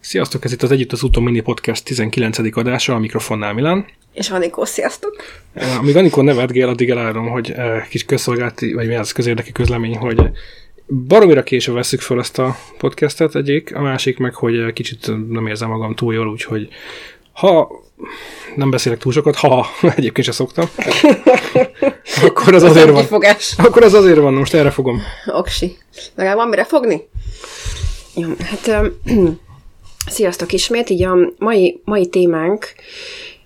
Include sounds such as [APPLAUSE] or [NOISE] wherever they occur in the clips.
Sziasztok, ez itt az Együtt az úton mini podcast 19. adása, a mikrofonnál Milán. És Anikó, sziasztok! Eh, Amíg Anikó nevetgél, addig elárulom, hogy eh, kis közszolgálati, vagy mi az közérdekű közlemény, hogy baromira később veszük fel ezt a podcastet egyik, a másik meg, hogy eh, kicsit nem érzem magam túl jól, úgyhogy ha nem beszélek túl sokat, ha [LAUGHS] egyébként se szoktam, [LAUGHS] akkor az azért van. Kifogás. Akkor az azért van, most erre fogom. Oksi. Legalább van mire fogni? Jó, hát öm, [CLEARS THROAT] sziasztok ismét, így a mai, mai témánk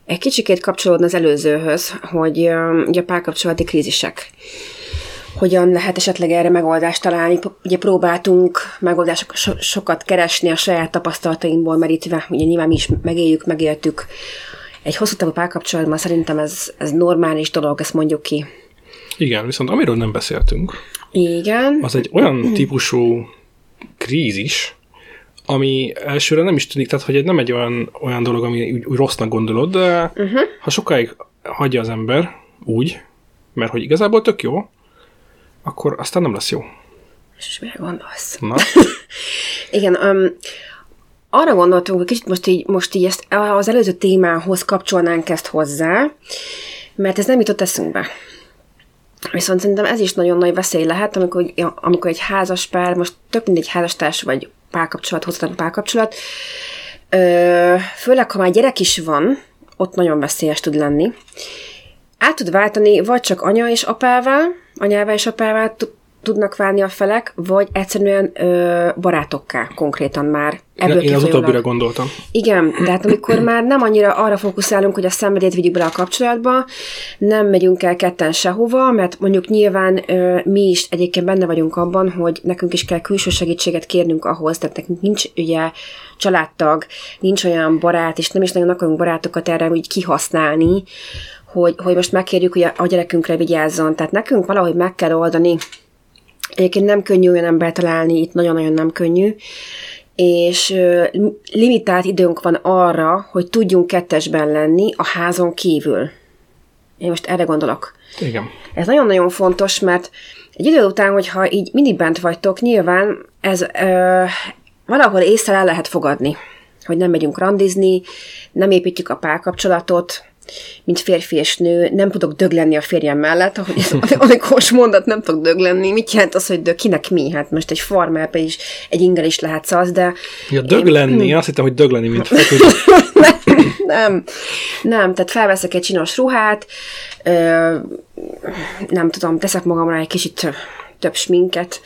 egy kicsikét kapcsolódna az előzőhöz, hogy öm, ugye a párkapcsolati krízisek. Hogyan lehet esetleg erre megoldást találni? Ugye próbáltunk megoldásokat so- sokat keresni a saját tapasztalatainkból merítve, ugye nyilván mi is megéljük, megéltük. Egy hosszú távú párkapcsolatban szerintem ez, ez normális dolog, ezt mondjuk ki. Igen, viszont amiről nem beszéltünk, Igen. az egy olyan típusú krízis, ami elsőre nem is tűnik, tehát hogy egy- nem egy olyan, olyan dolog, ami úgy, úgy rossznak gondolod, de uh-huh. ha sokáig hagyja az ember úgy, mert hogy igazából tök jó, akkor aztán nem lesz jó. És mire gondolsz? Na, [LAUGHS] Igen, um, arra gondoltunk, hogy kicsit most így, most így ezt az előző témához kapcsolnánk ezt hozzá, mert ez nem jutott eszünkbe. Viszont szerintem ez is nagyon nagy veszély lehet, amikor, amikor egy házas pár, most tök mindegy házastárs vagy párkapcsolat, hosszatlan párkapcsolat, ö, főleg ha már gyerek is van, ott nagyon veszélyes tud lenni. Át tud váltani vagy csak anya és apával, anyával és tud- tudnak válni a felek, vagy egyszerűen ö, barátokká konkrétan már. Ebből én az utóbbira gondoltam. Igen, de hát amikor már nem annyira arra fókuszálunk, hogy a szenvedélyt vigyük bele a kapcsolatba, nem megyünk el ketten sehova, mert mondjuk nyilván ö, mi is egyébként benne vagyunk abban, hogy nekünk is kell külső segítséget kérnünk ahhoz, tehát nekünk nincs ugye családtag, nincs olyan barát, és nem is nagyon akarunk barátokat erre úgy kihasználni, hogy, hogy most megkérjük, hogy a, a gyerekünkre vigyázzon. Tehát nekünk valahogy meg kell oldani. Egyébként nem könnyű olyan embert találni, itt nagyon-nagyon nem könnyű, és limitált időnk van arra, hogy tudjunk kettesben lenni a házon kívül. Én most erre gondolok. Igen. Ez nagyon-nagyon fontos, mert egy idő után, hogyha így mindig bent vagytok, nyilván ez ö, valahol észre el lehet fogadni, hogy nem megyünk randizni, nem építjük a párkapcsolatot, mint férfi és nő, nem tudok dög lenni a férjem mellett, ahogy ez [LAUGHS] Anikós mondat, nem tudok dög lenni. Mit jelent az, hogy dög? Kinek mi? Hát most egy farmerbe is, egy ingel is lehet az, de Ja, dög lenni, azt hittem, hogy dög lenni, mint feküdt. [LAUGHS] nem, nem, tehát felveszek egy csinos ruhát, ö, nem tudom, teszek magamra egy kicsit több sminket,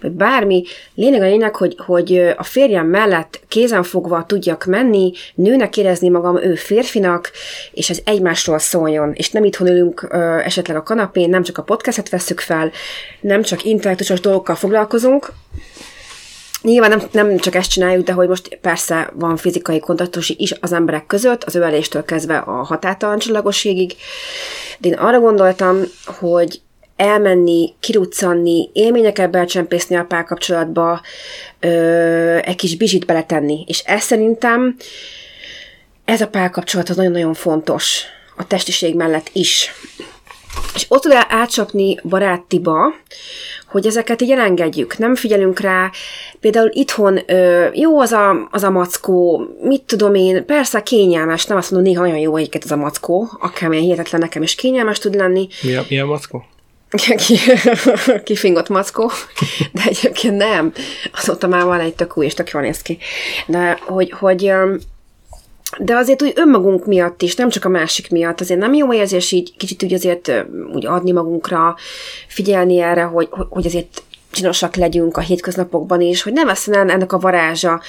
vagy bármi. Lényeg a lényeg, hogy, hogy a férjem mellett kézenfogva tudjak menni, nőnek érezni magam, ő férfinak, és ez egymásról szóljon. És nem itthon ülünk ö, esetleg a kanapén, nem csak a podcastet veszük fel, nem csak intellektusos dolgokkal foglalkozunk, Nyilván nem, nem csak ezt csináljuk, de hogy most persze van fizikai kontaktus is az emberek között, az öleléstől kezdve a határtalan csillagosségig. De én arra gondoltam, hogy elmenni, kiruccanni, élményeket belcsempészni a párkapcsolatba, ö, egy kis bizsit beletenni. És ez szerintem ez a párkapcsolat az nagyon-nagyon fontos a testiség mellett is. És ott tud átcsapni barátiba, hogy ezeket így elengedjük, nem figyelünk rá. Például itthon ö, jó az a, az a mackó, mit tudom én, persze kényelmes, nem azt mondom, néha olyan jó egyiket az a mackó, akármilyen hihetetlen nekem is kényelmes tud lenni, Mi a, mi a mackó? Ki, [LAUGHS] kifingott mackó, de egyébként nem. Azóta már van egy tök új, és tök jól néz ki. De hogy, hogy de azért úgy önmagunk miatt is, nem csak a másik miatt, azért nem jó érzés így kicsit úgy azért úgy adni magunkra, figyelni erre, hogy, hogy azért csinosak legyünk a hétköznapokban is, hogy nem veszem ennek a varázsa.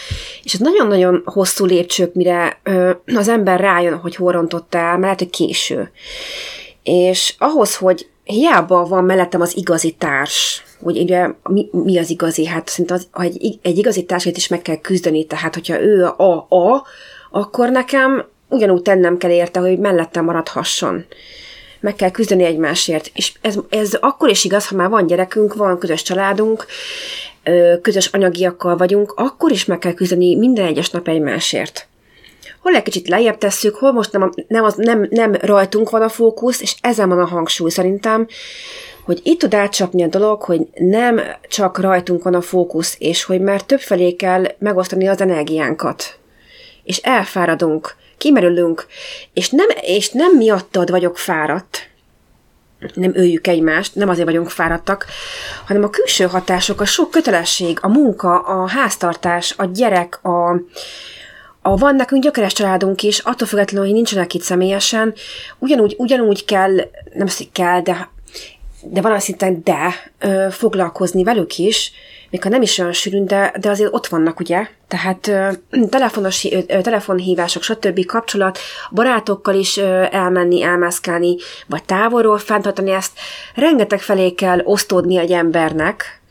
És ez nagyon-nagyon hosszú lépcsők, mire az ember rájön, hogy hol rontott el, mert lehet, hogy késő. És ahhoz, hogy hiába van mellettem az igazi társ, hogy ugye mi, mi az igazi? Hát szerintem az, ha egy, egy igazi társait is meg kell küzdeni, tehát hogyha ő a A, akkor nekem ugyanúgy tennem kell érte, hogy mellettem maradhasson. Meg kell küzdeni egymásért. És ez, ez akkor is igaz, ha már van gyerekünk, van közös családunk, közös anyagiakkal vagyunk, akkor is meg kell küzdeni minden egyes nap egymásért hol egy kicsit lejjebb tesszük, hol most nem, nem, az, nem, nem rajtunk van a fókusz, és ezen van a hangsúly szerintem, hogy itt tud átcsapni a dolog, hogy nem csak rajtunk van a fókusz, és hogy már többfelé kell megosztani az energiánkat. és elfáradunk, kimerülünk, és nem, és nem miattad vagyok fáradt, nem öljük egymást, nem azért vagyunk fáradtak, hanem a külső hatások, a sok kötelesség, a munka, a háztartás, a gyerek, a, a van nekünk gyökeres családunk is, attól függetlenül, hogy nincsenek itt személyesen, ugyanúgy, ugyanúgy kell, nem azt, kell, de, de valami szinten de ö, foglalkozni velük is, még ha nem is olyan sűrűn, de, de azért ott vannak, ugye? Tehát ö, [CLEARS THROAT] telefonos, ö, telefonhívások, stb. kapcsolat, barátokkal is ö, elmenni, elmászkálni, vagy távolról fenntartani ezt, rengeteg felé kell osztódni egy embernek,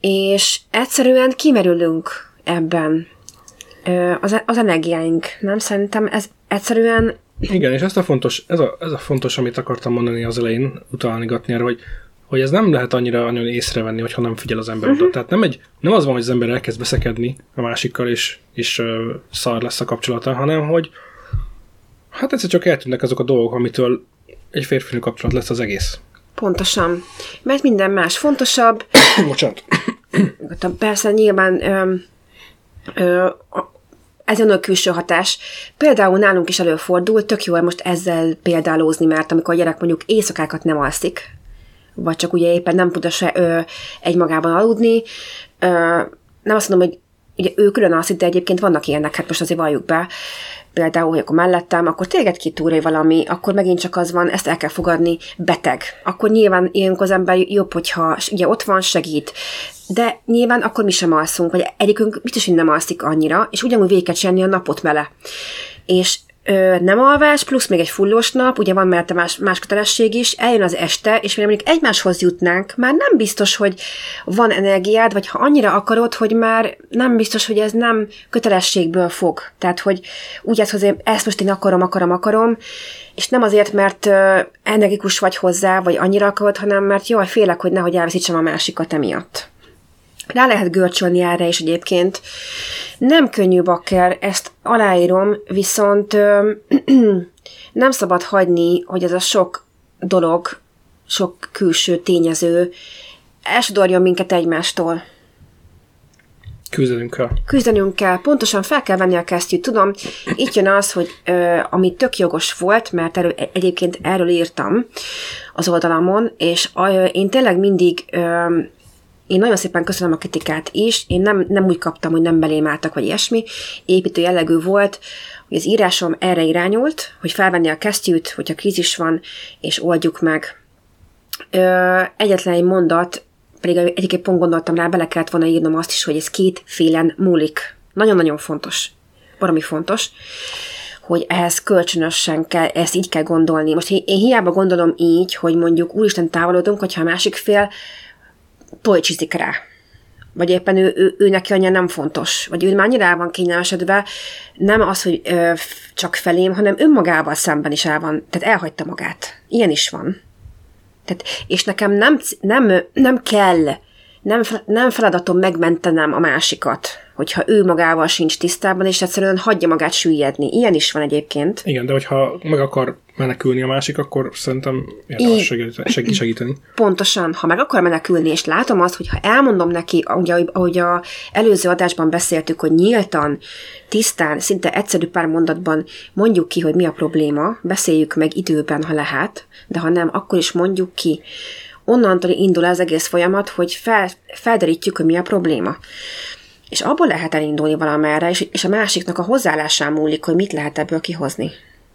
és egyszerűen kimerülünk ebben az, az energiáink, nem? Szerintem ez egyszerűen igen, és ezt a fontos, ez a, ez a fontos, amit akartam mondani az elején, utalni erre, hogy hogy ez nem lehet annyira nagyon észrevenni, hogyha nem figyel az ember uh-huh. oda. Tehát nem, egy, nem az van, hogy az ember elkezd beszekedni a másikkal, és, és uh, szar lesz a kapcsolata, hanem hogy hát egyszer csak eltűnnek azok a dolgok, amitől egy férfi kapcsolat lesz az egész. Pontosan. Mert minden más fontosabb. [COUGHS] Bocsánat. Persze nyilván ö, ö, ez a külső hatás. Például nálunk is előfordul, tök jó most ezzel példálózni, mert amikor a gyerek mondjuk éjszakákat nem alszik, vagy csak ugye éppen nem tud se ö, egymagában aludni. Ö, nem azt mondom, hogy ugye ő külön alszik, de egyébként vannak ilyenek, hát most azért valljuk be, például, hogy akkor mellettem, akkor téged kitúrja valami, akkor megint csak az van, ezt el kell fogadni, beteg. Akkor nyilván ilyenkor az ember jobb, hogyha ugye ott van, segít. De nyilván akkor mi sem alszunk, vagy egyikünk biztos, hogy nem alszik annyira, és ugyanúgy kell a napot mele. És ö, nem alvás, plusz még egy fullós nap, ugye van mellette más, más kötelesség is, eljön az este, és mire mondjuk egymáshoz jutnánk, már nem biztos, hogy van energiád, vagy ha annyira akarod, hogy már nem biztos, hogy ez nem kötelességből fog. Tehát, hogy úgy ez, hogy ezt most én akarom, akarom, akarom, és nem azért, mert ö, energikus vagy hozzá, vagy annyira akarod, hanem mert jaj, félek, hogy nehogy elveszítsem a másikat emiatt. Rá lehet görcsölni erre is egyébként. Nem könnyű bakker, ezt aláírom, viszont ö, [CLEARS THROAT] nem szabad hagyni, hogy ez a sok dolog, sok külső tényező elsodorjon minket egymástól. Küzdenünk kell. Küzdenünk kell, pontosan fel kell venni a kesztyűt. Tudom, itt jön az, hogy ö, ami tök jogos volt, mert erről, egyébként erről írtam az oldalamon, és ö, én tényleg mindig ö, én nagyon szépen köszönöm a kritikát is, én nem, nem úgy kaptam, hogy nem belém álltak, vagy ilyesmi, építő jellegű volt, hogy az írásom erre irányult, hogy felvenni a kesztyűt, hogyha krízis van, és oldjuk meg. Ö, egyetlen egy mondat, pedig egyébként pont gondoltam rá, bele kellett volna írnom azt is, hogy ez kétfélen múlik. Nagyon-nagyon fontos. Valami fontos hogy ehhez kölcsönösen kell, ezt így kell gondolni. Most én hiába gondolom így, hogy mondjuk úristen távolodunk, hogyha a másik fél poicsizik rá. Vagy éppen ő, ő, ő neki anya nem fontos. Vagy ő már annyira el van kényelmesedve, nem az, hogy ö, csak felém, hanem önmagával szemben is el van, tehát elhagyta magát. Ilyen is van. Tehát, és nekem nem, nem, nem kell, nem, nem feladatom megmentenem a másikat, hogyha ő magával sincs tisztában, és egyszerűen hagyja magát süllyedni. Ilyen is van egyébként. Igen, de hogyha meg akar menekülni a másik, akkor szerintem érdemes segít, segíteni. Pontosan, ha meg akar menekülni, és látom azt, hogy ha elmondom neki, ugye, ahogy a előző adásban beszéltük, hogy nyíltan, tisztán, szinte egyszerű pár mondatban mondjuk ki, hogy mi a probléma, beszéljük meg időben, ha lehet, de ha nem, akkor is mondjuk ki. Onnantól indul az egész folyamat, hogy fel, felderítjük, hogy mi a probléma. És abból lehet elindulni valamerre, és, és a másiknak a hozzáállásán múlik, hogy mit lehet ebből kihozni.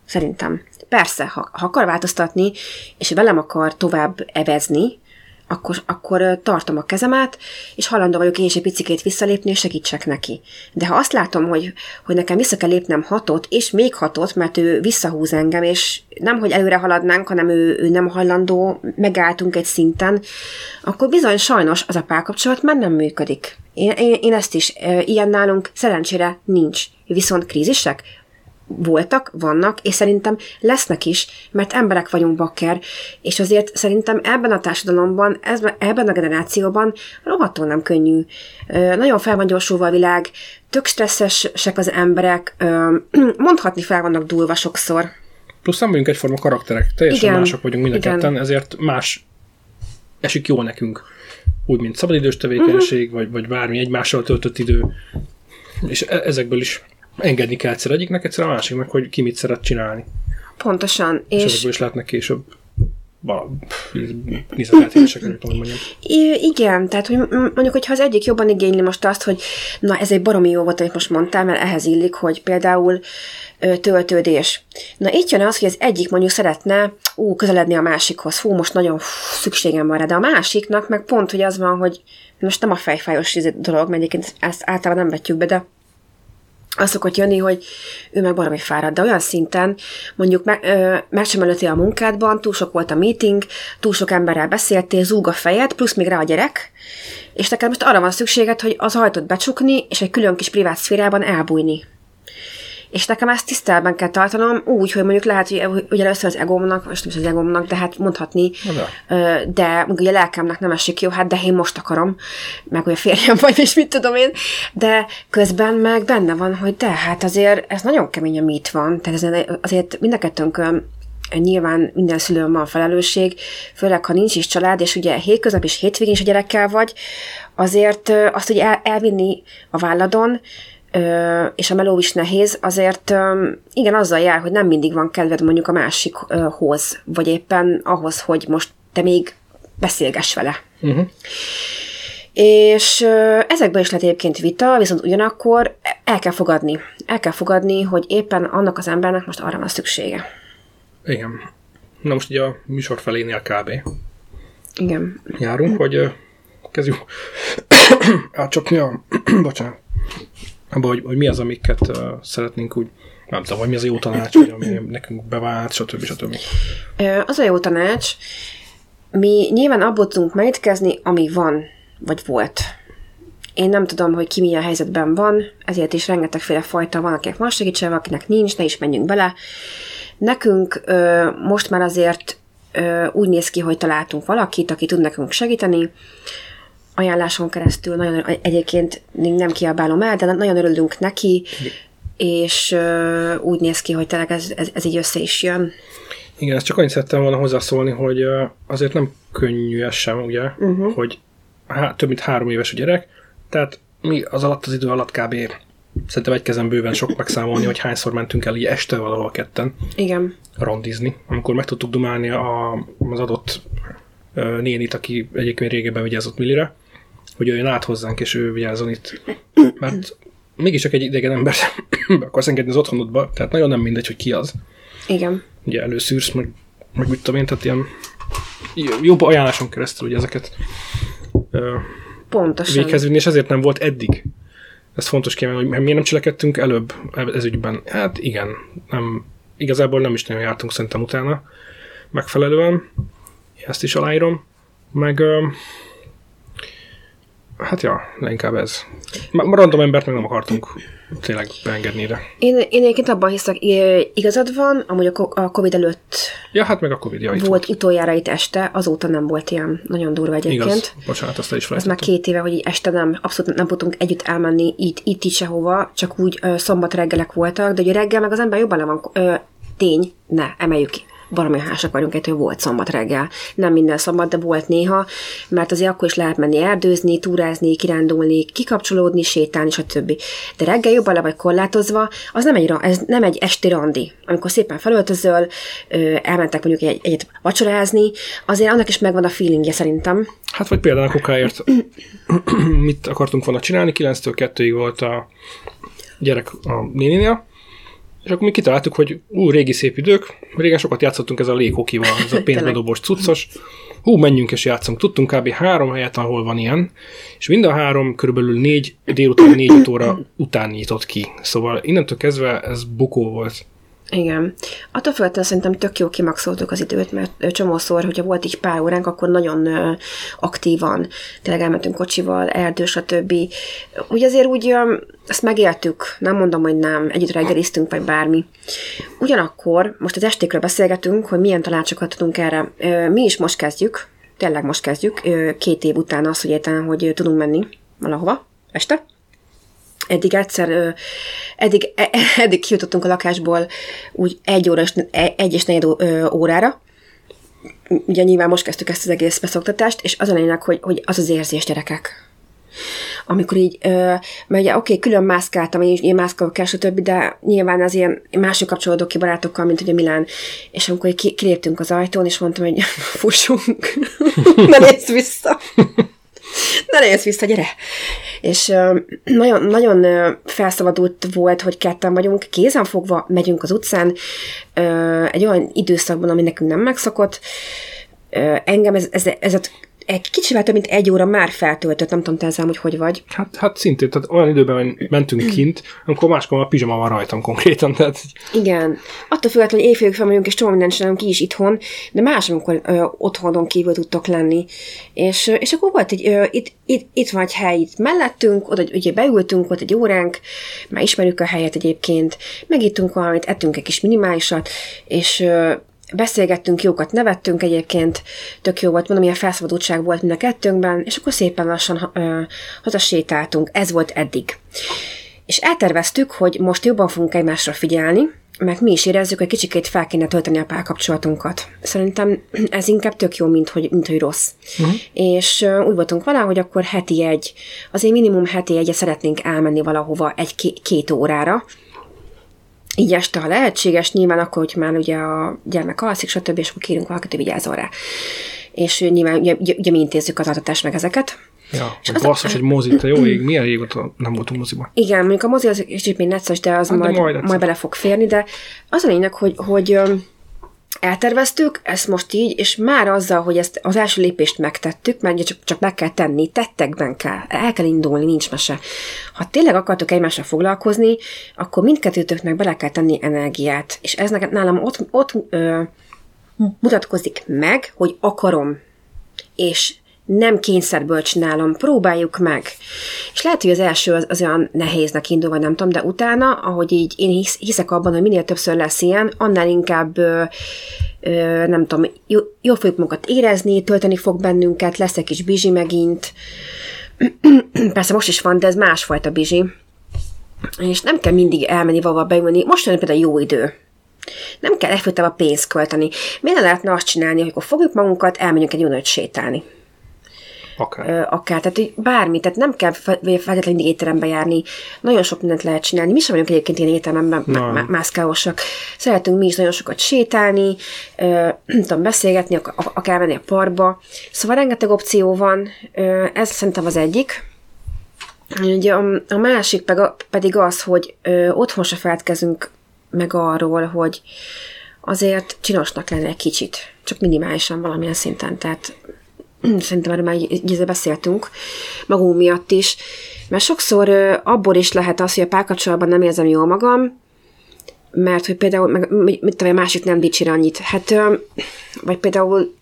Szerintem. Persze, ha, ha akar változtatni, és velem akar tovább evezni, akkor, akkor tartom a kezemet, és halandó vagyok én is egy picikét visszalépni, és segítsek neki. De ha azt látom, hogy, hogy nekem vissza kell lépnem hatot, és még hatot, mert ő visszahúz engem, és nem, hogy előre haladnánk, hanem ő, ő nem hajlandó, megálltunk egy szinten, akkor bizony sajnos az a párkapcsolat már nem működik. Én, én, én ezt is, ilyen nálunk szerencsére nincs. Viszont krízisek? Voltak, vannak, és szerintem lesznek is, mert emberek vagyunk bakker, és azért szerintem ebben a társadalomban, ebben a generációban rohadtul nem könnyű. Nagyon fel van gyorsulva a világ, tök stresszesek az emberek, [CLEARS THROAT] mondhatni fel vannak dúlva sokszor. Plusz nem vagyunk egyforma karakterek, teljesen Igen. mások vagyunk mind a ketten, ezért más esik jó nekünk. Úgy, mint szabadidős tevékenység, uh-huh. vagy, vagy bármi egymással töltött idő. És e- ezekből is engedni kell egyszer egyiknek, egyszer a másiknak, hogy ki mit szeret csinálni. Pontosan. És, és is lehetnek később nézeteltérések, nem tudom, hogy mondjam. I- igen, tehát hogy mondjuk, hogyha az egyik jobban igényli most azt, hogy na ez egy baromi jó volt, amit most mondtál, mert ehhez illik, hogy például ö, töltődés. Na itt jön az, hogy az egyik mondjuk szeretne ú, közeledni a másikhoz, fú, most nagyon fú, szükségem van rá, de a másiknak meg pont, hogy az van, hogy most nem a fejfájos izé dolog, mert egyébként ezt általában nem vetjük be, de az szokott jönni, hogy ő meg baromi fáradt, de olyan szinten, mondjuk me, ö, meg sem a munkádban, túl sok volt a meeting, túl sok emberrel beszéltél, zúg a fejed, plusz még rá a gyerek, és neked most arra van szükséged, hogy az ajtót becsukni, és egy külön kis privát szférában elbújni. És nekem ezt tisztelben kell tartanom, úgy, hogy mondjuk lehet, hogy ugye először az egómnak, most nem is az egómnak, de hát mondhatni, de. mondjuk ugye a lelkemnek nem esik jó, hát de én most akarom, meg hogy a férjem vagy, és mit tudom én, de közben meg benne van, hogy de hát azért ez nagyon kemény, ami itt van, tehát ezen azért mind a kettőnkön nyilván minden szülőn van felelősség, főleg ha nincs is család, és ugye hétköznap és hétvégén is a gyerekkel vagy, azért azt, hogy el, elvinni a válladon, ö, és a meló is nehéz, azért ö, igen, azzal jár, hogy nem mindig van kedved mondjuk a másikhoz, vagy éppen ahhoz, hogy most te még beszélgess vele. Uh-huh. És ö, ezekben is lehet egyébként vita, viszont ugyanakkor el kell fogadni. El kell fogadni, hogy éppen annak az embernek most arra van szüksége. Igen. Na most ugye a műsor felénél kb. Igen. járunk, hogy kezdjük [COUGHS] átcsapni a... [COUGHS] bocsánat. Abba, hogy, hogy mi az, amiket uh, szeretnénk úgy, nem tudom, hogy mi az a jó tanács, vagy ami nekünk bevált, stb. stb. Az a jó tanács, mi nyilván abból tudunk merítkezni, ami van, vagy volt. Én nem tudom, hogy ki milyen helyzetben van, ezért is rengetegféle fajta van, akinek van akinek nincs, ne is menjünk bele. Nekünk ö, most már azért ö, úgy néz ki, hogy találtunk valakit, aki tud nekünk segíteni, ajánláson keresztül, nagyon egyébként nem kiabálom el, de nagyon örülünk neki, és ö, úgy néz ki, hogy tényleg ez, ez, ez így össze is jön. Igen, ezt csak annyit szerettem volna hozzászólni, hogy azért nem könnyű ez sem, ugye, uh-huh. hogy há, több mint három éves a gyerek, tehát mi az alatt az idő alatt kb. szerintem egy kezem bőven sok megszámolni, hogy hányszor mentünk el így este valahol ketten Igen. rondizni, amikor meg tudtuk dumálni a, az adott nénit, aki egyébként régebben vigyázott Millire, hogy jöjjön át hozzánk, és ő vigyázzon itt. Mert mégiscsak egy idegen ember [COUGHS] be akarsz engedni az otthonodba, tehát nagyon nem mindegy, hogy ki az. Igen. Ugye előszűrsz, meg, meg mit tudom én, tehát ilyen jobb ajánláson keresztül ugye ezeket ö, Pontosan. véghez vinni, és ezért nem volt eddig. Ez fontos kiemelni, hogy miért nem cselekedtünk előbb ez ügyben. Hát igen, nem, igazából nem is nagyon jártunk szerintem utána megfelelően. Ezt is aláírom. Meg ö, hát ja, leginkább ez. Ma- Random embert meg nem akartunk tényleg beengedni ide. Én, én egyébként abban hiszek, igazad van, amúgy a Covid előtt Ja, hát meg a Covid, ja, volt, volt. utoljára itt este, azóta nem volt ilyen nagyon durva egyébként. Igaz, bocsánat, azt is Ez már két éve, hogy este nem, abszolút nem tudtunk együtt elmenni itt, itt is sehova, csak úgy ö, szombat reggelek voltak, de ugye reggel meg az ember jobban le van, ö, tény, ne, emeljük ki. Baromi hásak vagyunk, ettől volt szombat reggel. Nem minden szombat, de volt néha, mert azért akkor is lehet menni erdőzni, túrázni, kirándulni, kikapcsolódni, sétálni, stb. De reggel jobban le vagy korlátozva, az nem egy, ez nem egy esti randi. Amikor szépen felöltözöl, elmentek mondjuk egy, egyet vacsorázni, azért annak is megvan a feelingje szerintem. Hát vagy például a kokáért [CLEARS THROAT] mit akartunk volna csinálni, 9-től 2-ig volt a gyerek a néninél, és akkor mi kitaláltuk, hogy ú, régi szép idők, régen sokat játszottunk ez a léghokival, ez a [LAUGHS] pénzbedobós cuccos, hú, menjünk és játszunk. Tudtunk kb. három helyet, ahol van ilyen, és mind a három körülbelül négy, délután négy óra után nyitott ki. Szóval innentől kezdve ez bukó volt. Igen. Attól függetlenül szerintem tök jó kimaxoltuk az időt, mert csomószor, hogyha volt így pár óránk, akkor nagyon aktívan, tényleg elmentünk kocsival, erdő, stb. Úgy azért úgy ezt megéltük, nem mondom, hogy nem, együtt reggeliztünk, vagy bármi. Ugyanakkor most az estékről beszélgetünk, hogy milyen tanácsokat tudunk erre. Mi is most kezdjük, tényleg most kezdjük, két év után az, hogy értelem, hogy tudunk menni valahova, este. Eddig egyszer, eddig, e- [LAUGHS] eddig kijutottunk a lakásból úgy egy, óra és, e- egy és negyed órára. Ugye nyilván most kezdtük ezt az egész beszoktatást, és az a lényeg, hogy, hogy az az érzés, gyerekek. amikor így, mert ugye oké, okay, külön mászkáltam, én, én mászkálok el, stb., de nyilván az ilyen mások kapcsolódok ki barátokkal, mint ugye Milán, és amikor így kiléptünk az ajtón, és mondtam, hogy [LAUGHS] fussunk, [LAUGHS] ne nézz vissza. Ne nézz vissza, gyere! És ö, nagyon, nagyon felszabadult volt, hogy ketten vagyunk, kézen fogva megyünk az utcán, ö, egy olyan időszakban, ami nekünk nem megszokott, engem ez, ez, ez, ez egy kicsivel több mint egy óra már feltöltött, nem tudom te ezzel, hogy hogy vagy. Hát, hát szintén, tehát olyan időben mentünk kint, amikor máskor a pizsama van rajtam konkrétan. Tehát... Igen. Attól függetlenül, hogy éjfélig felmegyünk, és csomó mindent csinálunk ki is itthon, de más, amikor ö, otthonon kívül tudtok lenni. És, ö, és akkor volt egy, ö, itt, itt, itt van egy hely itt mellettünk, oda ugye beültünk, volt egy óránk, már ismerjük a helyet egyébként, megittunk valamit, ettünk egy kis minimálisat, és ö, beszélgettünk, jókat nevettünk egyébként, tök jó volt, mondom, ilyen felszabadultság volt mind a kettőnkben, és akkor szépen lassan ö, hazasétáltunk, ez volt eddig. És elterveztük, hogy most jobban fogunk egymásra figyelni, meg mi is érezzük, hogy kicsikét fel kéne tölteni a párkapcsolatunkat. Szerintem ez inkább tök jó, mint hogy, mint hogy rossz. Uh-huh. És uh, úgy voltunk vele, hogy akkor heti egy, azért minimum heti egyet szeretnénk elmenni valahova egy-két órára, így este, ha lehetséges, nyilván akkor, hogy már ugye a gyermek alszik, stb., és akkor kérünk valakit, hogy vigyázzon rá. És nyilván ugye, ugye, ugye mi intézzük az adatást meg ezeket. Ja, és az basszus, egy mozi, te jó ég, milyen régóta nem voltunk moziban. Igen, mondjuk a mozi az kicsit még necces, de az hát, majd, de majd, majd, bele fog férni, de az a lényeg, hogy, hogy elterveztük, ezt most így, és már azzal, hogy ezt az első lépést megtettük, mert csak, csak meg kell tenni, tettekben kell, el kell indulni, nincs mese. Ha tényleg akartok egymással foglalkozni, akkor mindkettőtöknek bele kell tenni energiát, és ez nálam ott, ott ö, mutatkozik meg, hogy akarom, és nem kényszerből csinálom, próbáljuk meg. És lehet, hogy az első az, az olyan nehéznek indul, vagy nem tudom, de utána, ahogy így én hisz, hiszek abban, hogy minél többször lesz ilyen, annál inkább ö, ö, nem tudom, jó, jól fogjuk magunkat érezni, tölteni fog bennünket, lesz egy kis bizsi megint. [CLEARS THROAT] Persze most is van, de ez másfajta bizsi. És nem kell mindig elmenni valahol beülni. Most jön például jó idő. Nem kell a pénzt költeni. Miért lehetne azt csinálni, hogy akkor fogjuk magunkat, elmegyünk egy jó sétálni? Akár. Ö, akár, tehát hogy bármi, tehát nem kell feltétlenül étterembe járni, nagyon sok mindent lehet csinálni. Mi sem vagyunk egyébként ilyen étteremben má- mászkálósak. Szeretünk mi is nagyon sokat sétálni, ö, [CLEARS THROAT] tudom, beszélgetni, ak- akár menni a parkba. Szóval rengeteg opció van, ö, ez szerintem az egyik. Ugye a, a másik pedig az, hogy ö, otthon se feledkezünk meg arról, hogy azért csinosnak lenne egy kicsit, csak minimálisan valamilyen szinten, tehát szerintem erről már így beszéltünk, magunk miatt is, mert sokszor abból is lehet az, hogy a párkapcsolatban nem érzem jól magam, mert hogy például, meg, mit tudom, a másik nem dicsér annyit. Hát, vagy például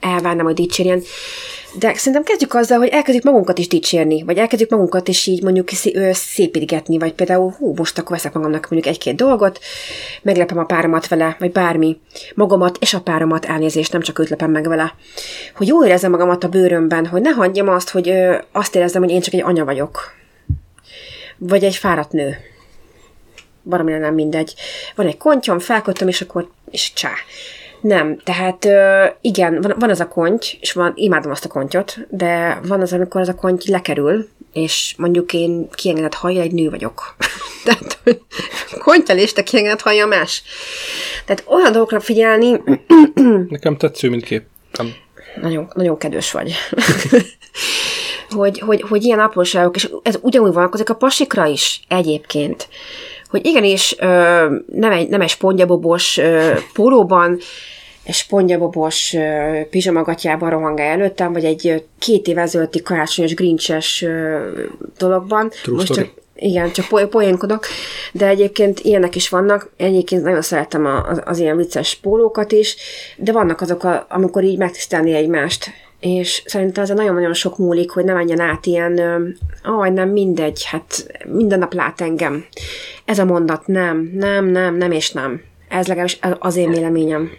elvárnám, hogy dicsérjen. De szerintem kezdjük azzal, hogy elkezdjük magunkat is dicsérni, vagy elkezdjük magunkat is így mondjuk szépítgetni, vagy például hú, most akkor veszek magamnak mondjuk egy-két dolgot, meglepem a páromat vele, vagy bármi, magamat és a páromat elnézést, nem csak őt lepem meg vele. Hogy jól érezzem magamat a bőrömben, hogy ne hagyjam azt, hogy ö, azt érezzem, hogy én csak egy anya vagyok. Vagy egy fáradt nő. Valamire nem mindegy. Van egy kontyom, felkötöm, és akkor, és csá nem, tehát igen, van, van az a konty, és van, imádom azt a kontyot, de van az, amikor az a konty lekerül, és mondjuk én kiengedett hajja egy nő vagyok. [LAUGHS] tehát kontyelés, te kiengedett hajja más. Tehát olyan dolgokra figyelni... [CLEARS THROAT] Nekem tetsző mindképp. Nem. Nagyon, nagyon kedves vagy. [LAUGHS] hogy, hogy, hogy ilyen apróságok, és ez ugyanúgy vonatkozik a pasikra is egyébként hogy igenis nem egy, nem egy spongyabobos pólóban, egy spongyabobos pizsamagatyában rohangál előttem, vagy egy két év ezelőtti karácsonyos grincses dologban. True Most csak, igen, csak po- poénkodok, de egyébként ilyenek is vannak. Egyébként nagyon szeretem az, az ilyen vicces pólókat is, de vannak azok, a, amikor így megtisztelni egymást és szerintem ez nagyon-nagyon sok múlik, hogy ne menjen át ilyen, aj, nem mindegy, hát minden nap lát engem. Ez a mondat, nem, nem, nem, nem és nem. Ez legalábbis az én véleményem.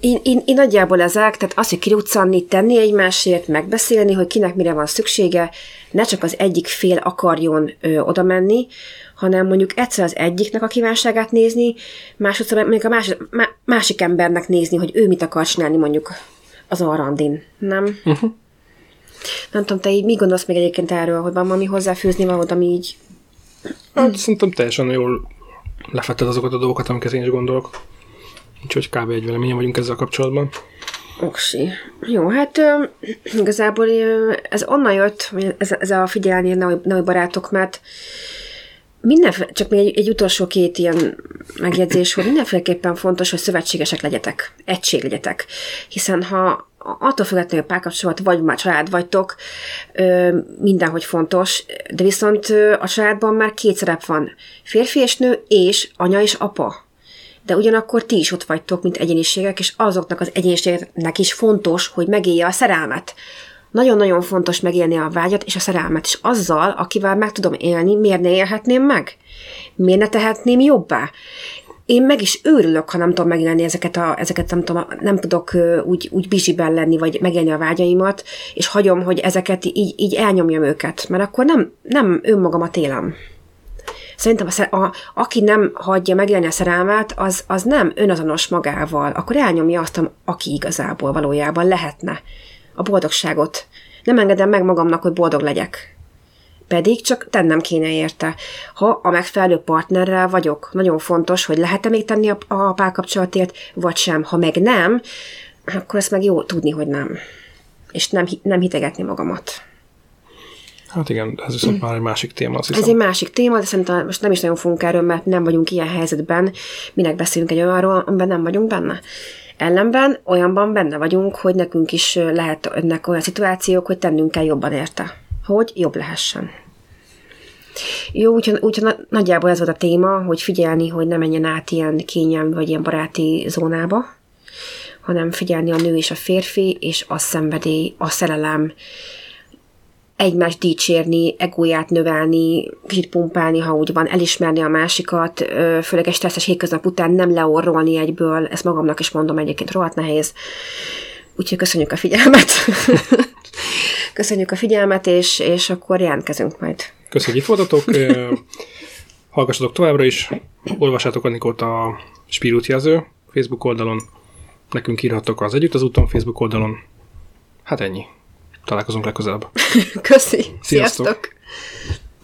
Én, én, én nagyjából ezek, tehát az, hogy kiruccanni, tenni egymásért, megbeszélni, hogy kinek mire van szüksége, ne csak az egyik fél akarjon ö, oda menni, hanem mondjuk egyszer az egyiknek a kívánságát nézni, másodszor mondjuk a másik, másik embernek nézni, hogy ő mit akar csinálni mondjuk az arrandin, nem? Uh-huh. Nem tudom, te így mi gondolsz még egyébként erről, hogy van valami hozzáfűzni valód, ami így... Hát szerintem teljesen jól lefetted azokat a dolgokat, amiket én is gondolok. Úgyhogy kb. egy véleményen vagyunk ezzel kapcsolatban. Oksi. Jó, hát ö, igazából ez onnan jött, hogy ez, ez a figyelni a nagy, barátok, mert mindenféle, csak még egy, egy utolsó két ilyen megjegyzés, hogy mindenféleképpen fontos, hogy szövetségesek legyetek, egység legyetek. Hiszen ha attól függetlenül, hogy párkapcsolat, vagy már család vagytok, mindenhogy fontos, de viszont a családban már két szerep van. Férfi és nő, és anya és apa de ugyanakkor ti is ott vagytok, mint egyéniségek, és azoknak az egyéniségeknek is fontos, hogy megélje a szerelmet. Nagyon-nagyon fontos megélni a vágyat és a szerelmet, és azzal, akivel meg tudom élni, miért ne élhetném meg? Miért ne tehetném jobbá? Én meg is őrülök, ha nem tudom megélni ezeket, a, ezeket nem, tudom, nem tudok úgy, úgy bizsiben lenni, vagy megélni a vágyaimat, és hagyom, hogy ezeket így, így elnyomjam őket, mert akkor nem, nem önmagamat élem. Szerintem a, a, aki nem hagyja megélni a szerelmet, az, az nem önazonos magával, akkor elnyomja azt, aki igazából valójában lehetne. A boldogságot. Nem engedem meg magamnak, hogy boldog legyek. Pedig csak tennem kéne érte. Ha a megfelelő partnerrel vagyok, nagyon fontos, hogy lehet-e még tenni a, a párkapcsolatért, vagy sem. Ha meg nem, akkor ezt meg jó tudni, hogy nem. És nem, nem hitegetni magamat. Hát igen, ez viszont már egy másik téma, azt hiszem. Ez egy másik téma, de szerintem most nem is nagyon fogunk erről, mert nem vagyunk ilyen helyzetben. Minek beszélünk egy olyanról, amiben nem vagyunk benne. Ellenben olyanban benne vagyunk, hogy nekünk is lehet ennek olyan szituációk, hogy tennünk kell jobban érte. Hogy jobb lehessen. Jó, úgyhogy, úgyhogy nagyjából ez volt a téma, hogy figyelni, hogy ne menjen át ilyen kényelmi vagy ilyen baráti zónába, hanem figyelni a nő és a férfi, és a szenvedély, a szerelem, egymást dicsérni, egóját növelni, kicsit pumpálni, ha úgy van, elismerni a másikat, főleg egy stresszes hétköznap után nem leorrolni egyből, ezt magamnak is mondom egyébként rohadt nehéz. Úgyhogy köszönjük a figyelmet. [LAUGHS] köszönjük a figyelmet, és, és akkor jelentkezünk majd. Köszönjük, itt. Hallgassatok továbbra is. Olvassátok Anikót a Spirut jelző Facebook oldalon. Nekünk írhattok az Együtt az úton Facebook oldalon. Hát ennyi. Találkozunk legközelebb. [LAUGHS] Köszi. Sziasztok. Sziasztok.